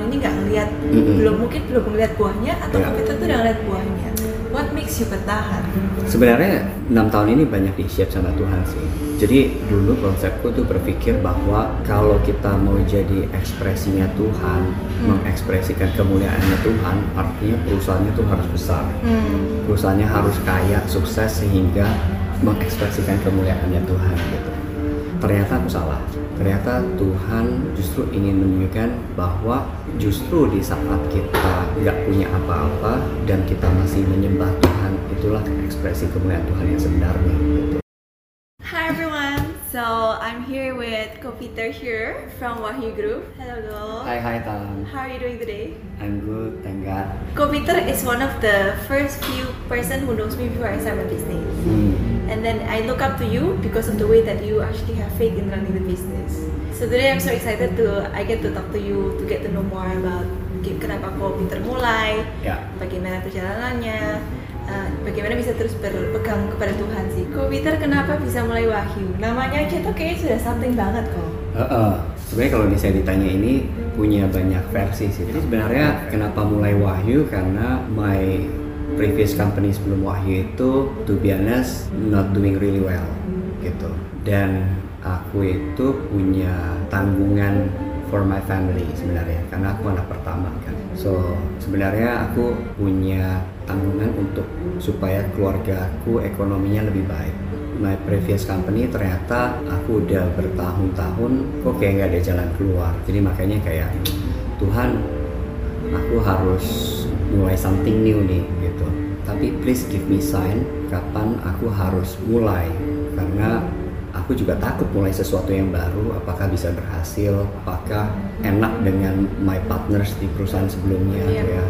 tahun ini nggak ngeliat Mm-mm. belum mungkin belum ngeliat buahnya atau Ya. Kopiter tuh udah ngeliat buahnya what makes you bertahan Sebenarnya enam tahun ini banyak di shape sama Tuhan sih. Jadi dulu konsepku tuh berpikir bahwa kalau kita mau jadi ekspresinya Tuhan, Hmm. mengekspresikan kemuliaannya Tuhan, artinya perusahaannya tuh harus besar. hmm. Perusahaannya harus kaya, sukses sehingga mengekspresikan kemuliaannya Tuhan gitu. Ternyata aku salah. Ternyata Tuhan justru ingin menunjukkan bahwa justru di saat kita nggak punya apa-apa dan kita masih menyembah Tuhan, itulah ekspresi kemuliaan Tuhan yang sebenarnya. Gitu. Hi so I'm here with Kopiter here from Wahyu Group hello Go Hai hai Tam, how are you doing today I'm good, thank God. Kopiter is one of the first few person who knows me before I start my business Hmm. And then I look up to you because of the way that you actually have faith in running the business. So today I'm so excited to I get to talk to you to get to know more about kenapa kok pinter mulai, Ya, bagaimana perjalanannya, uh, bagaimana bisa terus berpegang kepada Tuhan sih. Kok Peter kenapa bisa mulai Wahyu? Namanya aja tuh kayaknya sudah something banget kok. Heeh. Sebenarnya kalau saya ditanya ini punya banyak versi sih. Jadi sebenarnya kenapa mulai Wahyu karena my previous company sebelum Wahyu itu to be honest not doing really well gitu. Dan aku itu punya tanggungan for my family sebenarnya karena aku anak pertama kan. So sebenarnya aku punya tanggungan untuk supaya keluarga aku ekonominya lebih baik. My previous company ternyata aku udah bertahun-tahun kok kayak nggak ada jalan keluar. Jadi makanya kayak Tuhan aku harus mulai something new nih gitu. Tapi please give me sign kapan aku harus mulai. Karena aku juga takut mulai sesuatu yang baru apakah bisa berhasil apakah enak dengan my partners di perusahaan sebelumnya Iya. ya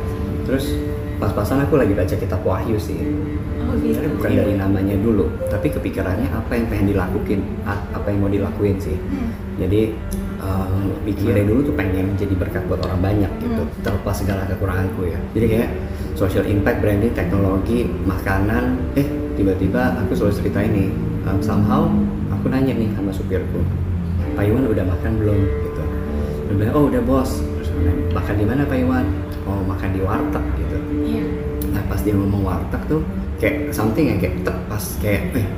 terus pas-pasan aku lagi baca kitab Wahyu sih Oh gitu. Bukan dari namanya dulu, tapi kepikirannya apa yang pengen dilakuin, a- apa yang mau dilakuin sih. Hmm. Jadi um, dulu tuh pengen jadi berkat buat orang banyak gitu, Hmm. terlepas segala kekuranganku ya. Jadi kayak social impact, branding, teknologi, makanan, eh tiba-tiba aku selalu cerita ini. Um, somehow aku nanya nih sama supirku, Pak Iwan udah makan belum? Gitu. Dia bilang, oh udah bos. Terus aku nanya, makan di mana Pak Iwan? Oh makan di warteg gitu. Iya. Nah pas dia ngomong warteg tuh kayak something yang kayak tek pas kayak eh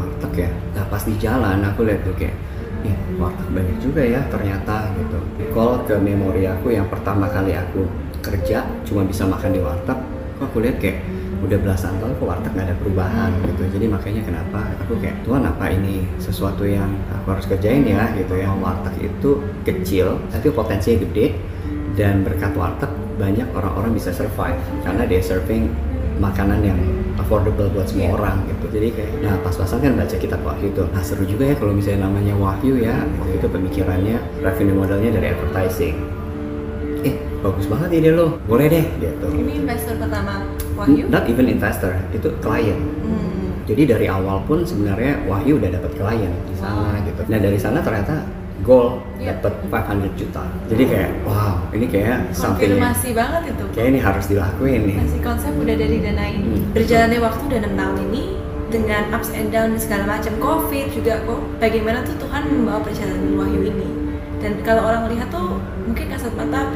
warteg ya. Nah pas di jalan aku lihat tuh kayak eh warteg banyak juga ya ternyata gitu. Call ke memori aku yang pertama kali aku kerja cuma bisa makan di warteg. Kok aku lihat kayak udah belasan tahun kok warteg nggak ada perubahan gitu. Jadi makanya kenapa aku kayak Tuhan apa ini sesuatu yang aku harus kerjain ya? gitu ya. Warteg itu kecil tapi potensinya gede dan berkat warteg banyak orang-orang bisa survive karena dia serving makanan yang affordable buat semua Iya. orang gitu. Jadi kayak nah pas-pasan kan baca kitab wahyu tuh. Nah seru juga ya kalau misalnya namanya wahyu ya. Waktu itu pemikirannya revenue modelnya dari advertising bagus banget ide lo boleh deh gitu Ini investor pertama Wahyu. not even investor itu klien Hmm. jadi dari awal pun sebenarnya Wahyu udah dapat klien di sana Wow. gitu. Nah dari sana ternyata goal Iya. dapat 500 juta. Jadi kayak wow ini kayak something yang Konfirmasi banget itu. kayak ini harus dilakuin nih. Masih konsep udah dari danain. Hmm. Berjalannya waktu udah enam tahun ini dengan ups and down segala macam covid juga kok bagaimana tuh Tuhan membawa perjalanan wahyu ini dan kalau orang lihat tuh mungkin kasat mata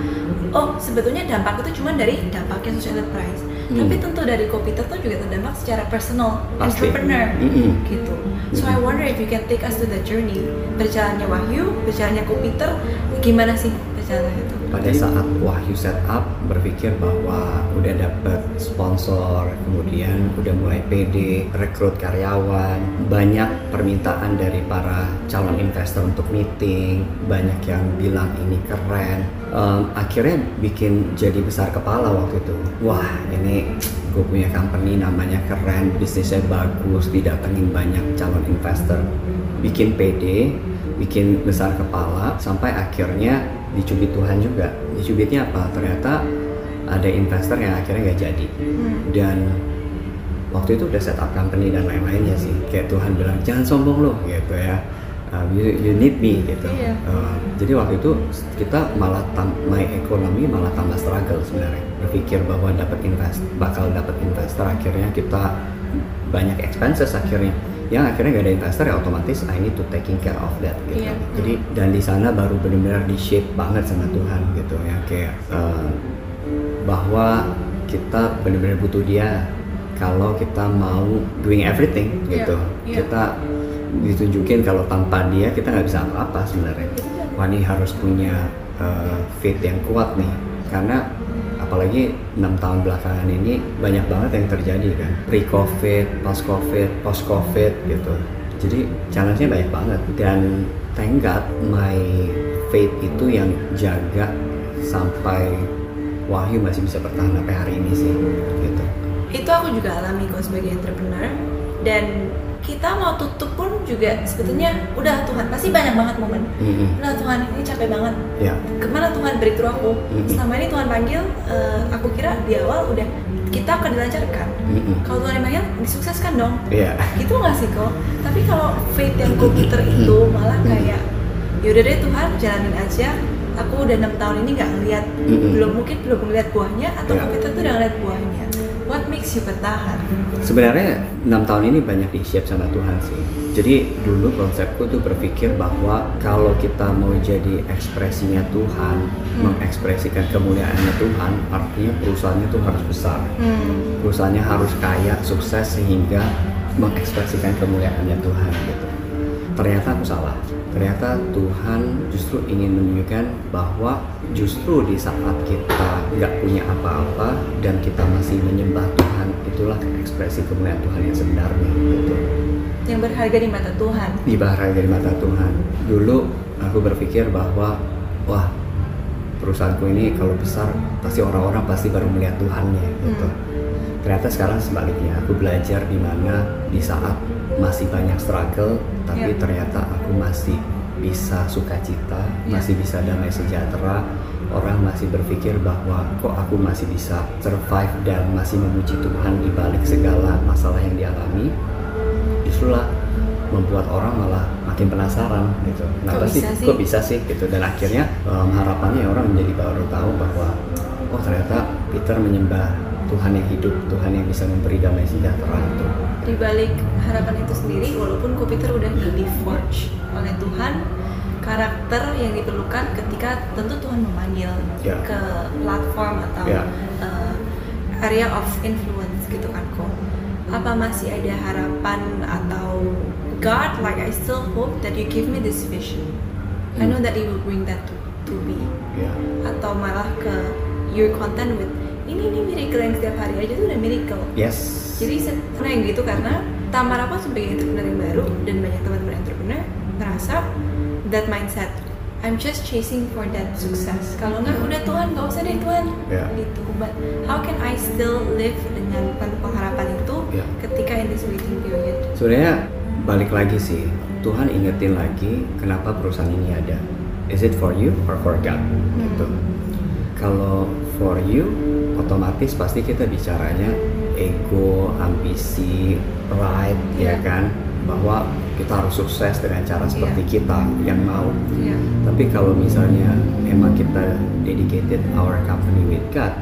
oh sebetulnya dampak itu cuma dari dampaknya social enterprise Hmm. tapi tentu dari Kopiter tuh juga terdampak secara personal Pasti. entrepreneur Mm-mm. gitu so I wonder if you can take us to the journey berjalannya Wahyu berjalannya Kopiter gimana sih perjalanan itu Pada saat Wahyu setup berpikir bahwa udah dapet sponsor, kemudian udah mulai PD, rekrut karyawan, banyak permintaan dari para calon investor untuk meeting, banyak yang bilang ini keren. Em, akhirnya bikin jadi besar kepala waktu itu. Wah ini gue punya company namanya keren, bisnisnya bagus, didatengin banyak calon investor, bikin PD, bikin besar kepala, sampai akhirnya dicubit Tuhan juga. Dicubitnya apa? Ternyata ada investor yang akhirnya nggak jadi. Hmm. Dan waktu itu udah set up company dan lain-lainnya sih. Kayak Tuhan bilang jangan sombong loh gitu ya. Uh, you, you need me gitu. Iya. Uh, jadi waktu itu kita malah tam, my ekonomi malah tambah struggle sebenarnya. Berpikir bahwa dapat invest, bakal dapat investor akhirnya kita banyak expenses akhirnya. Yang akhirnya gak ada investor ya otomatis I need to taking care of that gitu. Iya. Jadi dan di sana baru benar-benar di shape banget sama Tuhan gitu ya. kayak uh, bahwa kita benar-benar butuh dia kalau kita mau doing everything Iya, gitu iya. kita ditunjukin kalau tanpa dia kita nggak bisa apa-apa sebenarnya wah ini harus punya uh, faith yang kuat nih karena apalagi enam tahun belakangan ini banyak banget yang terjadi kan. Pre covid pas covid post covid gitu. Jadi challenge-nya banyak banget. Dan thank God my faith itu yang jaga sampai Wahyu masih bisa bertahan sampai hari ini sih gitu. Itu aku juga alami kok sebagai entrepreneur. Dan kita mau tutup pun juga sebetulnya udah Tuhan pasti banyak banget momen. Mm-mm. udah Tuhan ini capek banget. Ya. Ke mana Tuhan breakthrough aku? Mhm. selama ini Tuhan panggil eh, aku kira di awal udah kita akan dilancarkan. Mm-mm. kalau Tuhan yang panggil disukseskan dong. Ya gitu nggak sih kok? Tapi kalau faith yang komputer itu malah kayak yaudah deh Tuhan jalanin aja. Aku udah enam tahun ini nggak ngeliat Mm-mm. belum mungkin belum ngeliat buahnya atau Ya. komputer tuh udah ngeliat buahnya bertahan sebenarnya enam tahun ini banyak di shape sama Tuhan sih jadi dulu konsepku tuh berpikir bahwa kalau kita mau jadi ekspresinya Tuhan mengekspresikan kemuliaannya Tuhan artinya perusahaannya tuh harus besar hmm. perusahaannya harus kaya, sukses sehingga mengekspresikan kemuliaannya Tuhan gitu. Ternyata aku salah. Ternyata Tuhan justru ingin menunjukkan bahwa justru di saat kita nggak punya apa-apa dan kita masih menyembah Tuhan, itulah ekspresi kemuliaan Tuhan yang sebenarnya gitu. yang berharga di mata Tuhan Di bahara dari mata Tuhan. Dulu aku berpikir bahwa wah perusahaanku ini kalau besar pasti orang-orang pasti baru melihat Tuhannya gitu. Hmm. Ternyata sekarang sebaliknya aku belajar di mana di saat masih banyak struggle tapi Ya. ternyata aku masih bisa sukacita, Ya. masih bisa damai sejahtera. Orang masih berpikir bahwa kok aku masih bisa survive dan masih memuji Tuhan di balik segala masalah yang dialami. Justrulah membuat orang malah makin penasaran gitu. Kenapa Kok sih? bisa sih? Kok bisa sih gitu dan akhirnya em, harapannya orang menjadi baru tahu bahwa oh ternyata Peter menyembah Tuhan yang hidup, Tuhan yang bisa memberi damai sejahtera itu. di balik harapan itu sendiri walaupun komputer udah di forge oleh Tuhan karakter yang diperlukan ketika tentu Tuhan memanggil Ya. ke platform atau Ya. uh, area of influence gitu kan kok apa masih ada harapan atau God like I still hope that you give me this vision I know Hmm. that you will bring that to, to me Ya. atau malah ke you're content with ini ini miracle yang setiap hari aja tuh udah miracle Yes. jadi sebenarnya yang gitu karena Tamara pun sebagai entrepreneur yang baru dan banyak teman-teman entrepreneur merasa that mindset I'm just chasing for that success. Kalau nggak udah Tuhan nggak usah deh Tuhan. Ya. Gitu. But how can I still live dengan penuh pengharapan itu Ya. ketika in this waiting period? Sebenarnya balik lagi sih, Tuhan ingetin lagi kenapa perusahaan ini ada. Is it for you or for God? Gitu. Kalau for you, otomatis pasti kita bicaranya ego, ambisi, pride, ya Iya. kan? Bahwa kita harus sukses dengan cara seperti Iya. kita yang mau. Iya. Tapi kalau misalnya emang kita dedicated our company with God,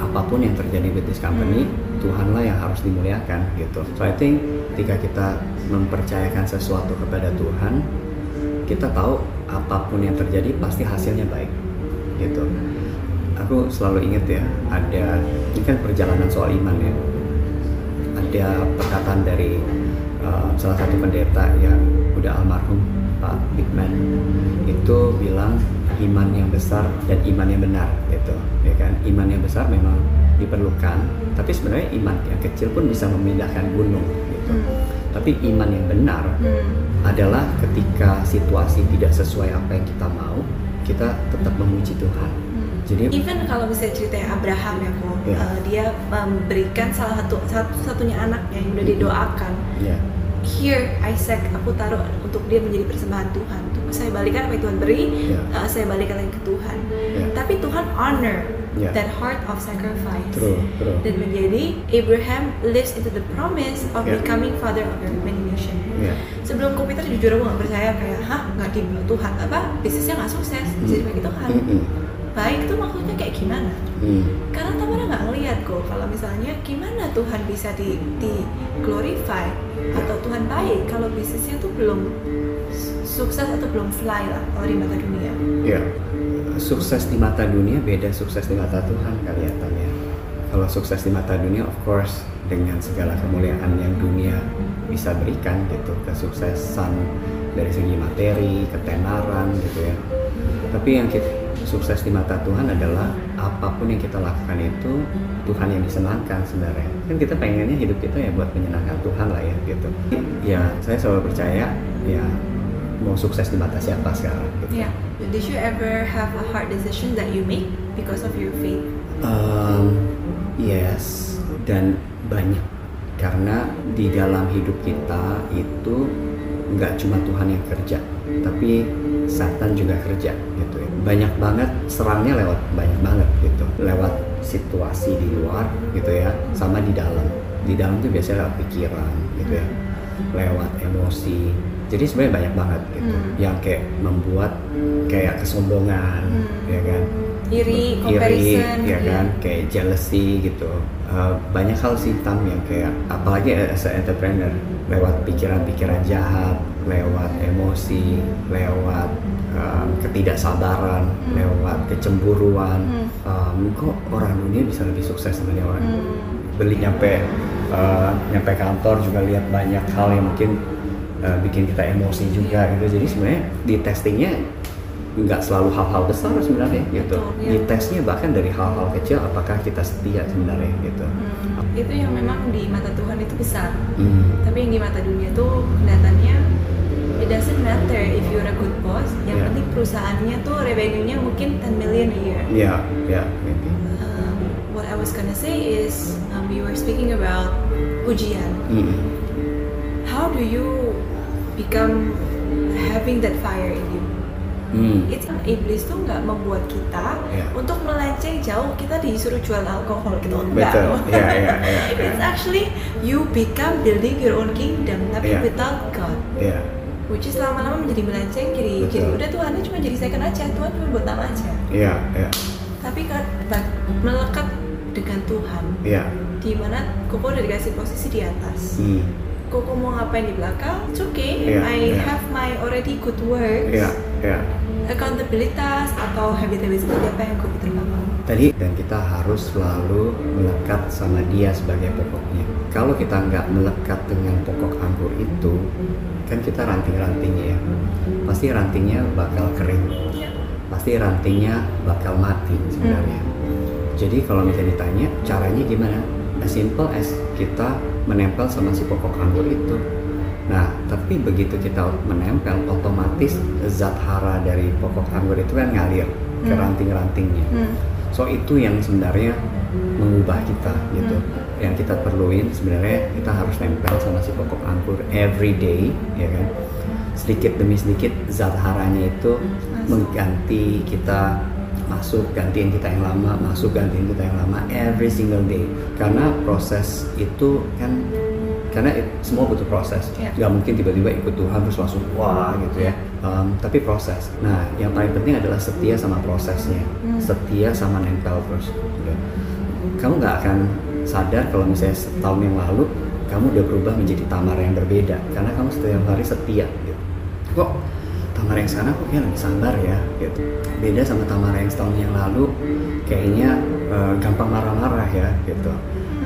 apa pun yang terjadi with this company, Tuhanlah yang harus dimuliakan gitu. So I think ketika kita mempercayakan sesuatu kepada Tuhan, kita tahu apa pun yang terjadi pasti hasilnya baik gitu. Aku selalu inget ya, ada ini kan perjalanan soal iman ya. Ada perkataan dari uh, salah satu pendeta yang udah almarhum Pak Bigman itu bilang iman yang besar dan iman yang benar gitu ya kan iman yang besar memang diperlukan tapi sebenarnya iman yang kecil pun bisa memindahkan gunung gitu Hmm. tapi iman yang benar Hmm. adalah ketika situasi tidak sesuai apa yang kita mau kita tetap memuji Tuhan. Jadi Even kalau misalnya ceritanya Abraham ya kok, Ya. uh, dia memberikan salah satu satu satunya anaknya yang udah Mhm. didoakan. ya Here Isaac aku taruh untuk dia menjadi persembahan Tuhan. Tuh, saya balikan apa yang Tuhan beri, Ya. uh, saya balikan lagi ke Tuhan. ya Tapi Tuhan honor Ya. that heart of sacrifice. true true Dan menjadi Abraham lives into the promise of Ya. becoming father of a many nation. ya Sebelum komputer jujur aku nggak percaya kayak, hah nggak di Tuhan apa bisnisnya nggak sukses jadi bagi Tuhan. Mm-mm. Baik tuh maksudnya kayak gimana? Mm. Karena Tamara nggak ngeliat kok kalau misalnya gimana Tuhan bisa di, di glorify atau Tuhan baik kalau bisnisnya tuh belum sukses atau belum fly lah kalau di mata dunia. Ya, sukses di mata dunia beda sukses di mata Tuhan kelihatannya. Kalau sukses di mata dunia, of course, dengan segala kemuliaan yang dunia bisa berikan gitu, kesuksesan dari segi materi, ketenaran gitu ya. Tapi yang kita sukses di mata Tuhan adalah apa pun yang kita lakukan itu Tuhan yang disenangkan sebenarnya. Kan kita pengennya hidup kita ya buat menyenangkan Tuhan lah ya gitu. Ya saya selalu percaya ya mau sukses di mata siapa sekarang. Gitu. Yeah. Did you ever have a hard decision that you make because of your faith? Um, yes, dan banyak karena di dalam hidup kita itu nggak cuma Tuhan yang kerja, tapi Satan juga kerja gitu ya. Banyak banget serangnya lewat banyak banget gitu, lewat situasi di luar gitu ya, sama di dalam. Di dalam itu biasanya lewat pikiran gitu ya, lewat emosi. Jadi sebenarnya banyak banget gitu, Hmm. yang kayak membuat kayak kesombongan, Hmm. ya kan? Iri, iri comparison, ya iya. kan kayak jealousy gitu Uh, banyak hal sih tam yang kayak apalagi as entrepreneur lewat pikiran-pikiran jahat lewat emosi lewat um, ketidaksabaran Hmm. lewat kecemburuan Hmm. um, kok orang dunia bisa lebih sukses dari orang Hmm. beli nyampe uh, nyampe kantor juga lihat banyak hal yang mungkin uh, bikin kita emosi juga gitu jadi sebenarnya di testingnya nggak selalu hal-hal besar sebenarnya gitu Betul, ya. di tesnya bahkan dari hal-hal kecil apakah kita setia sebenarnya gitu Hmm. Itu yang memang di mata Tuhan itu besar. Hmm. Tapi yang di mata dunia tuh kelihatannya it doesn't matter if you're a good boss. Yang Yeah. penting perusahaannya tuh revenue-nya mungkin 10 million a year. ya ya maybe. Um, what I was gonna say is um, we were speaking about ujian. Mm. How do you become having that fire in you? Hmm. Itu iblis tuh nggak membuat kita Ya. untuk melenceng jauh. Kita disuruh jual alkohol gitu enggak. betul ya ya ya ya It's actually you become building your own kingdom tapi Yeah. without God. ya Which is lama-lama menjadi melenceng jadi Betul. jadi udah Tuhannya cuma jadi second aja Tuhan cuma buat nama aja. ya ya Tapi kan melekat dengan Tuhan ya di mana Koko udah dikasih posisi di atas. Hmm. Koko mau ngapain di belakang, it's okay. Yeah, I yeah. have my already good works. ya ya Accountabilitas atau habit-habit seperti apa yang Koko terbangun. Tadi dan kita harus selalu melekat sama dia sebagai pokoknya. Kalau kita nggak melekat dengan pokok anggur itu, kan kita ranting-rantingnya ya. Pasti rantingnya bakal kering. Pasti rantingnya bakal mati sebenarnya. Jadi kalau misalnya ditanya caranya gimana? As simple as kita menempel sama si pokok anggur itu. Nah, tapi begitu kita menempel, otomatis zat hara dari pokok anggur itu kan ngalir ke Hmm. ranting-rantingnya. Hmm. So itu yang sebenarnya mengubah kita gitu. Hmm. Yang kita perluin sebenarnya kita harus nempel sama si pokok anggur every day, ya kan. Sedikit demi sedikit zat haranya itu Masuk. mengganti kita masuk gantiin kita yang lama, masuk gantiin kita yang lama every single day. Karena proses itu kan karena it- semua butuh proses. Gak mungkin tiba-tiba ikut Tuhan terus langsung wah gitu ya. Um, tapi proses. Nah, yang paling penting adalah setia sama prosesnya, Hmm. setia sama nempel terus. Udah. Kamu nggak akan sadar kalau misalnya setahun yang lalu kamu udah berubah menjadi Tamar yang berbeda karena kamu setiap hari setia. Gitu. Kok Tamar yang sana kok kayak lebih sabar ya? Gitu. Beda sama Tamar yang setahun yang lalu kayaknya eh, gampang marah-marah ya gitu.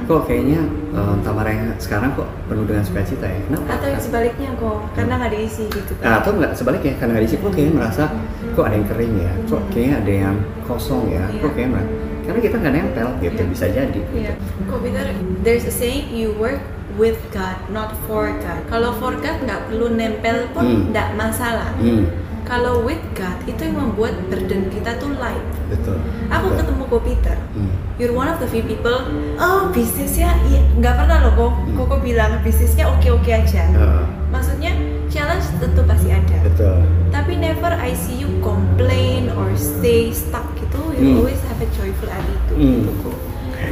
Kok kayaknya eh, Tamar yang sekarang kok penuh dengan sukacita ya? Kenapa? Atau yang sebaliknya kok, karena nggak diisi gitu Nah, kan. atau enggak sebaliknya karena di situ kok kayaknya merasa kok ada yang kering ya, kok kayaknya ada yang kosong ya, Iya. kok kayaknya mer- karena kita nggak nempel gitu Iya. bisa jadi. Iya. Kok Peter, there's a saying you work with God, not for God. Kalau for God nggak perlu nempel pun Hmm. nggak masalah. Hmm, Kalau with God itu yang membuat burden kita tuh light. betul. Aku betul. ketemu Ko Peter. Hmm, You're one of the few people. Oh bisnisnya, iya nggak pernah loh kok. Hmm. Koko bilang bisnisnya oke-oke aja. eh, Maksudnya challenge tentu pasti ada. betul. Tapi never I see you complain or stay stuck gitu. You Hmm. always have a joyful attitude. Hmm. gitu.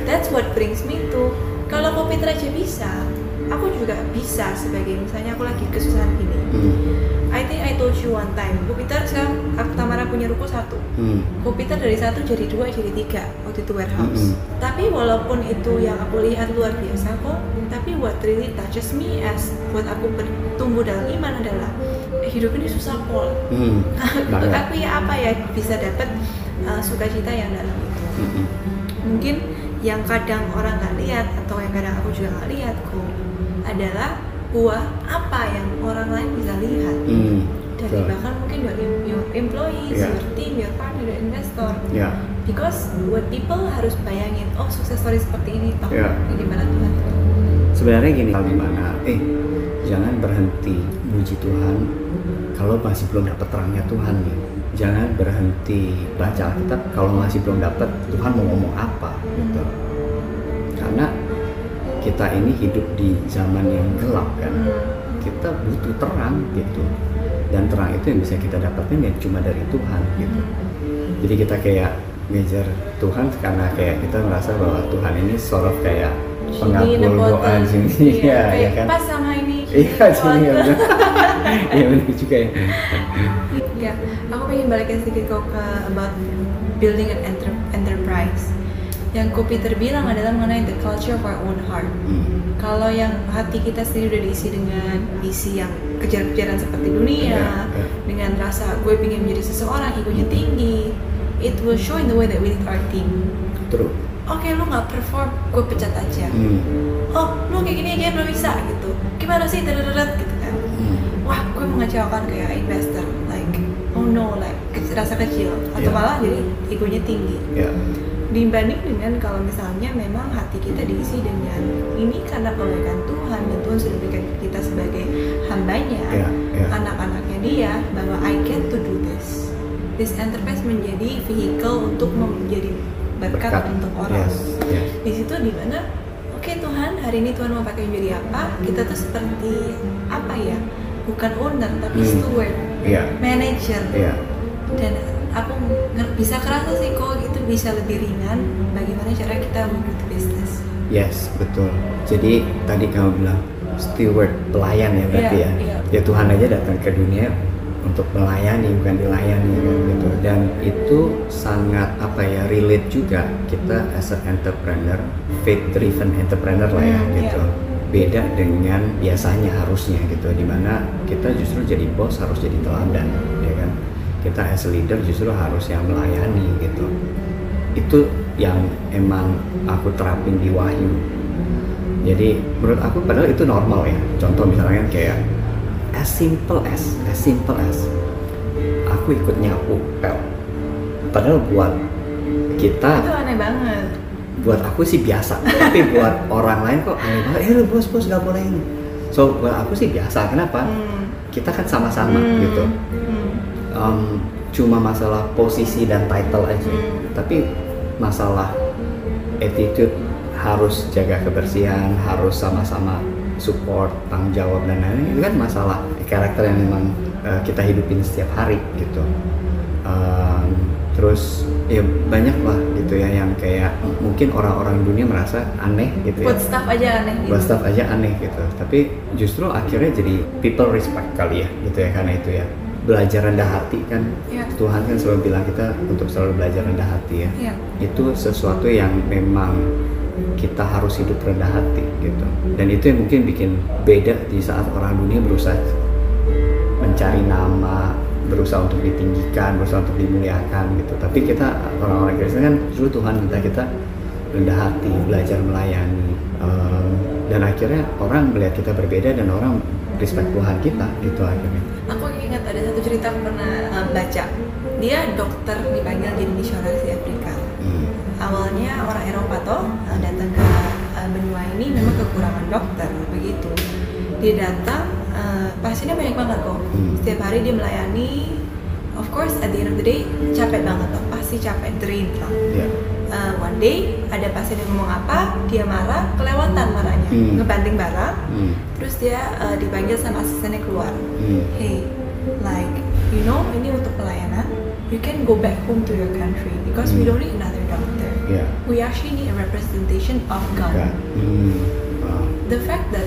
That's what brings me to kalau Ko Peter aja bisa, aku juga bisa sebagai misalnya aku lagi kesusahan gini. Hmm, I think I told you one time, Ko Peter sekarang aku Tamara punya ruko satu. hmm, Ko Peter dari satu jadi dua jadi tiga waktu itu warehouse. Mm-mm. Tapi walaupun itu yang aku lihat luar biasa kok, tapi what really touches me as buat aku bertumbuh dalam iman adalah eh, hidup ini susah pol. hmm. Untuk aku ya apa ya bisa dapat uh, sukacita yang dalam itu Mm-mm. mungkin yang kadang orang nggak lihat atau yang kadang aku juga nggak lihat kok adalah buah apa yang orang lain bisa lihat Hmm, dari betul. bahkan mungkin dari your employees, Yeah. your team, your partner, your investor. Ya, Because what people harus bayangin, oh sukses story seperti ini toh Yeah. di mana Tuhan. sebenarnya gini hal di mana, eh jangan berhenti muji Tuhan kalau masih belum dapat terangnya Tuhan nih. Jangan berhenti baca Alkitab kalau masih belum dapat Tuhan mau ngomong apa gitu. Karena kita ini hidup di zaman yang gelap kan. Hmm. Kita butuh terang gitu. Dan terang itu yang bisa kita dapatkan ya cuma dari Tuhan gitu. Jadi kita kayak ngejar Tuhan karena kayak kita merasa bahwa Tuhan ini sort of kayak pengabul doa sini Iya, ya, ya kan Pas sama ini. iya sini ya benar iya benar juga ya Ya, aku pengen balikin sedikit kok ke about building an enter- enterprise. Yang Ko Peter bilang adalah mengenai the culture of our own heart. Hmm, Kalau yang hati kita sendiri udah diisi dengan visi yang kejar-kejaran seperti dunia, Iya, iya. dengan rasa gue pengen menjadi seseorang, egonya tinggi, it will show in the way that we lead our team. true Oke, lu nggak perform, gue pecat aja. hmm, Oh, lu kayak gini aja belum bisa gitu. Gimana sih, Dadadadad, gitu kan? hmm, Wah, gue mengecewakan kayak investor, like, oh no, like ke- rasa kecil, atau Iya. malah jadi egonya tinggi ya dibanding dengan kalau misalnya memang hati kita diisi dengan ini karena kebaikan Tuhan dan Tuhan sudah berikan kita sebagai hambanya ya ya. anak-anaknya dia bahwa I get to do this. This enterprise menjadi vehicle untuk menjadi berkat, untuk orang. Yes yes. Di situ di mana oke Tuhan hari ini Tuhan mau pakai menjadi apa? Kita tuh seperti apa ya? Bukan owner tapi Hmm. steward ya manager. Ya dan aku bisa kerasa sih kok itu bisa lebih ringan bagaimana cara kita mengikuti bisnis Yes, betul. Jadi tadi kamu bilang steward, pelayan ya berarti Iya, ya. iya. Ya Tuhan aja datang ke dunia untuk melayani bukan dilayani kan gitu. Dan itu sangat apa ya relate juga kita as an entrepreneur, faith driven entrepreneur lah ya Hmm, gitu. iya. Beda dengan biasanya harusnya gitu di mana kita justru jadi bos harus jadi teladan. Kita as leader justru harus yang melayani gitu itu yang emang aku terapin di Wahyu. Jadi menurut aku padahal itu normal ya. Contoh misalnya kayak as simple as as simple as aku ikut nyapu pel. Padahal buat itu kita, aneh banget buat aku sih biasa. Tapi buat orang lain kok aneh banget. Eh lu bos bos nggak boleh ini. So buat aku sih biasa. Kenapa? Hmm. Kita kan sama-sama Hmm. gitu. Em, cuma masalah posisi dan title aja. Hmm. tapi masalah attitude harus jaga kebersihan harus sama-sama support tanggung jawab dan lain-lain. Itu kan masalah karakter yang memang eh, kita hidupin setiap hari gitu. Em, terus ya banyak lah gitu ya yang kayak mungkin orang-orang dunia merasa aneh gitu ya. Buat staff aja aneh gitu. Buat staff aja aneh gitu. Tapi justru akhirnya jadi people respect kali ya gitu ya karena itu ya belajar rendah hati kan? Iya. Tuhan kan selalu bilang kita untuk selalu belajar rendah hati ya. Iya. itu sesuatu yang memang kita harus hidup rendah hati gitu. Dan itu yang mungkin bikin beda di saat orang dunia berusaha mencari nama berusaha untuk ditinggikan berusaha untuk dimuliakan gitu. Tapi kita orang-orang Kristen kan justru Tuhan minta kita rendah hati belajar melayani Ehm, dan akhirnya orang melihat kita berbeda dan orang respect Tuhan kita gitu akhirnya ingat ada satu cerita aku pernah uh, baca dia dokter dipanggil jadi misionaris di Afrika Hmm. awalnya orang Eropa toh uh, datang ke uh, benua ini memang kekurangan dokter begitu dia datang uh, pasiennya banyak banget kok Hmm. setiap hari dia melayani of course at the end of the day capek banget loh pasti capek drain lah ya Uh, one day ada pasien yang ngomong apa dia marah kelewatan marahnya Hmm. ngebanting barang Hmm. terus dia uh, dipanggil sama asistennya keluar Hmm. hey you know ini untuk pelayanan you can go back home to your country because we Hmm. don't need another doctor ya we actually need a representation of God Enggak. Hmm. Wow. the fact that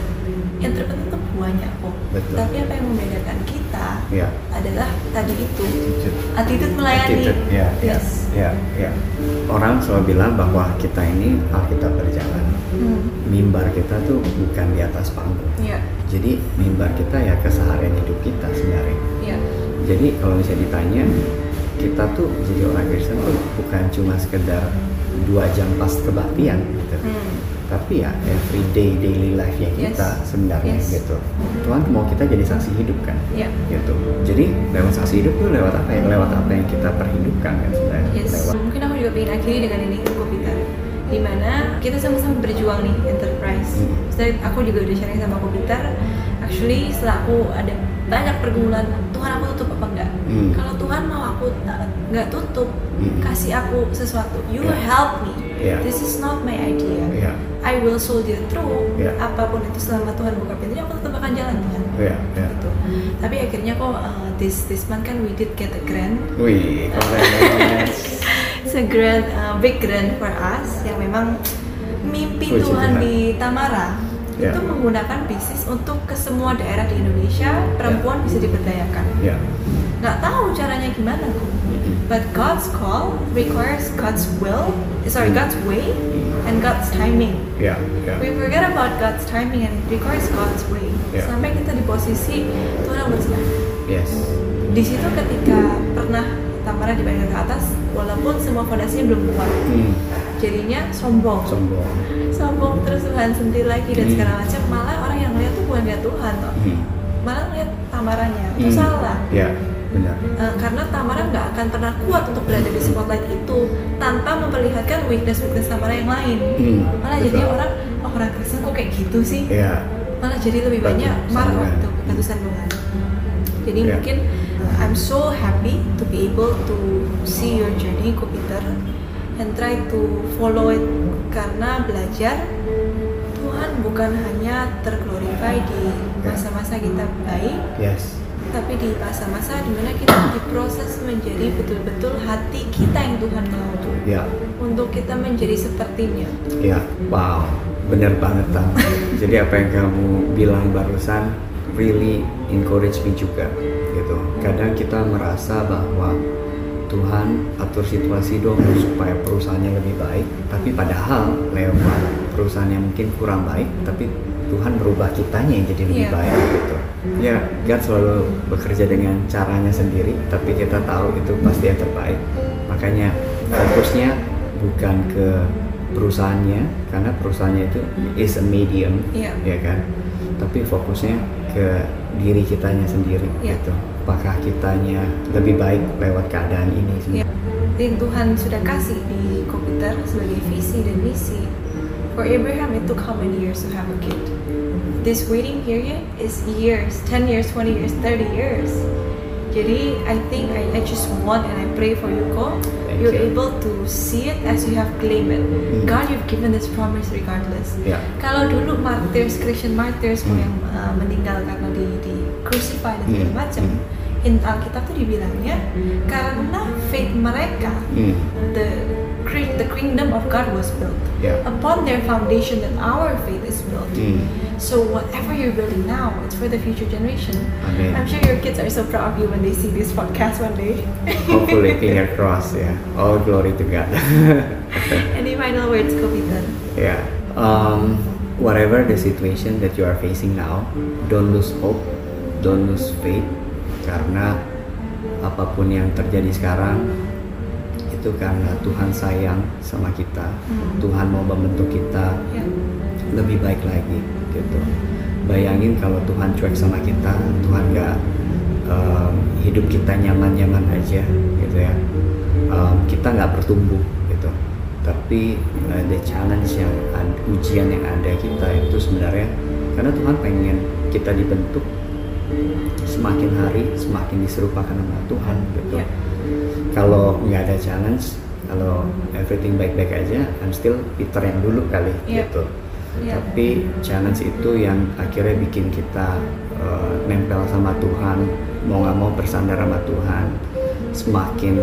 entrepreneur itu banyak kok Betul. tapi apa yang membedakan kita ya adalah tadi itu Attitude. attitude melayani Attitude, ya, yes ya, ya. Orang selalu bilang bahwa kita ini Alkitab berjalan. hmm. Mimbar kita tuh bukan di atas panggung. ya Jadi mimbar kita ya keseharian hidup kita sebenarnya. ya Jadi kalau misalnya ditanya, kita tuh jadi orang Kristen tuh bukan cuma sekedar dua jam pas kebaktian gitu Hmm. tapi ya everyday daily life nya kita Yes. sebenarnya Yes. gitu Tuhan mau kita jadi saksi hidup kan Ya. gitu jadi lewat saksi hidup tuh lewat apa ya lewat apa yang kita perhidupkan kan sebenarnya Yes. lewat Mungkin aku juga pengen akhiri dengan ini Kopiter Di mana kita sama-sama berjuang nih enterprise Hmm. Setelah aku juga udah sharing sama Kopiter Actually setelah aku ada banyak pergumulan Tuhan aku tutup apa enggak Hmm. Kalau Tuhan mau aku nggak tutup Hmm. Kasih aku sesuatu You Yeah. help me Yeah. This is not my idea ya I will soldier through Yeah. Apa pun itu selama Tuhan buka pintunya Aku tetap akan jalan Tuhan ya ya gitu. Tapi akhirnya kok uh, this this month kan we did get a grant wih It's a grant, uh, big grant for us yang memang mimpi Puji Tuhan Tuhan. di Tamara Ya. itu menggunakan bisnis untuk ke semua daerah di Indonesia perempuan bisa diberdayakan. ya Nggak tahu caranya gimana kok. But God's call requires God's will, sorry Hmm. God's way and God's timing. ya ya We forget about God's timing and it requires God's way. Ya. Sampai kita di posisi Tuhan berserah. yes Di situ ketika pernah Tamara dibayangkan ke atas, walaupun semua fondasinya belum kuat, hmm. Jadinya sombong. Sombong. Sombong terus Tuhan sendiri lagi dan Hmm. segala macam. Malah orang yang lihat tuh bukan lihat Tuhan toh. Hmm. malah lihat tamaranya itu Hmm. salah. Ya benar. Eh, karena Tamara nggak akan pernah kuat untuk berada di spotlight itu tanpa memperlihatkan weakness weakness Tamara yang lain. Hmm. malah betul. jadinya orang oh orang Kristen kok kayak gitu sih? Ya. Malah jadi lebih Batu banyak marah waktu batu sandungan jadi Ya. mungkin uh, I'm so happy to be able to see your journey Ko Peter and try to follow it. Karena belajar Tuhan bukan hanya terglorify di masa-masa kita baik yes. tapi di masa-masa di mana kita diproses menjadi betul-betul hati kita yang Tuhan mau ya. Untuk kita menjadi sepertinya. Ya, wow, bener banget Tam. Jadi apa yang kamu bilang barusan really encourage me juga, gitu. Kadang kita merasa bahwa Tuhan atur situasi dong supaya perusahaannya lebih baik, tapi padahal lewat perusahaan yang mungkin kurang baik, tapi Tuhan merubah kitanya yang jadi lebih Iya. baik gitu. Ya, God selalu bekerja dengan caranya sendiri, tapi kita tahu itu pasti yang terbaik. Makanya fokusnya bukan ke perusahaannya, karena perusahaannya itu is a medium, Iya. ya kan. Tapi fokusnya ke diri kitanya sendiri Iya. gitu. Apakah kitanya lebih baik lewat keadaan ini Ya, sendiri? yang Tuhan sudah kasih di komputer sebagai visi dan misi. For Abraham, it took how many years to have a kid? This waiting period is years, 10 years, 20 years, 30 years. Jadi, I think I, I just want and I pray for you, Ko. Thank You're you. able to see it as you have claimed it. Hmm. God, you've given this promise regardless. Ya, Kalau dulu martyrs, Christian martyrs Hmm. yang uh, meninggal karena di, di crucify dan segala Hmm. macam, Hmm. In Alkitab tuh dibilangnya karena faith mereka, hmm, the the kingdom of God was built. ya, Upon their foundation, that our faith is built. hmm, So whatever you're building now, it's for the future generation. Amen. I'm sure your kids are so proud of you when they see this podcast one day. Hopefully, finger cross ya. All glory to God. Any final words, Kopita? Yeah. Um, whatever the situation that you are facing now, don't lose hope, don't lose faith, karena apa pun yang terjadi sekarang itu karena Tuhan sayang sama kita, Hmm. Tuhan mau membentuk kita Ya. lebih baik lagi, gitu. Bayangin kalau Tuhan cuek sama kita, Tuhan nggak um, hidup kita nyaman-nyaman aja, gitu ya. Um, kita nggak bertumbuh, gitu. Tapi uh, the challenge yang ada, ujian yang ada kita itu sebenarnya karena Tuhan pengen kita dibentuk semakin hari semakin diserupakan sama Tuhan, gitu. Ya. Kalau nggak ada challenge, kalau everything baik-baik aja, I'm still Peter yang dulu kali, Iya. gitu. Ya. Tapi challenge itu yang akhirnya bikin kita uh, nempel sama Tuhan, mau nggak mau bersandar sama Tuhan, semakin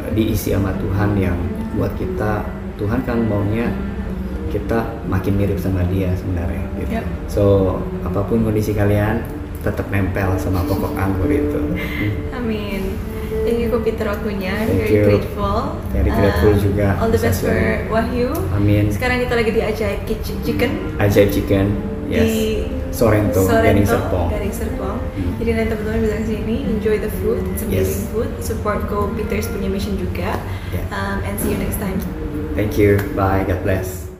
uh, diisi sama Tuhan yang buat kita Tuhan kan maunya kita makin mirip sama Dia sebenarnya. Gitu. Yep. So apa pun kondisi kalian tetap nempel sama pokok anggur itu. Amin. Thank you Kopita waktunya. Thank Very you. grateful. Very grateful juga. All the best for. Wahyu. Amin. Sekarang kita lagi di Ajaib Chicken Ajaib Chicken. Yes. di Sorrento, Garing Serpong. Garing Serpong. Hmm. Jadi nanti teman-teman bisa ke sini, enjoy the food, it's amazing Yes. food. Support Go Peters punya mission juga. Yeah. Um, and see you next time. Thank you. Bye. God bless.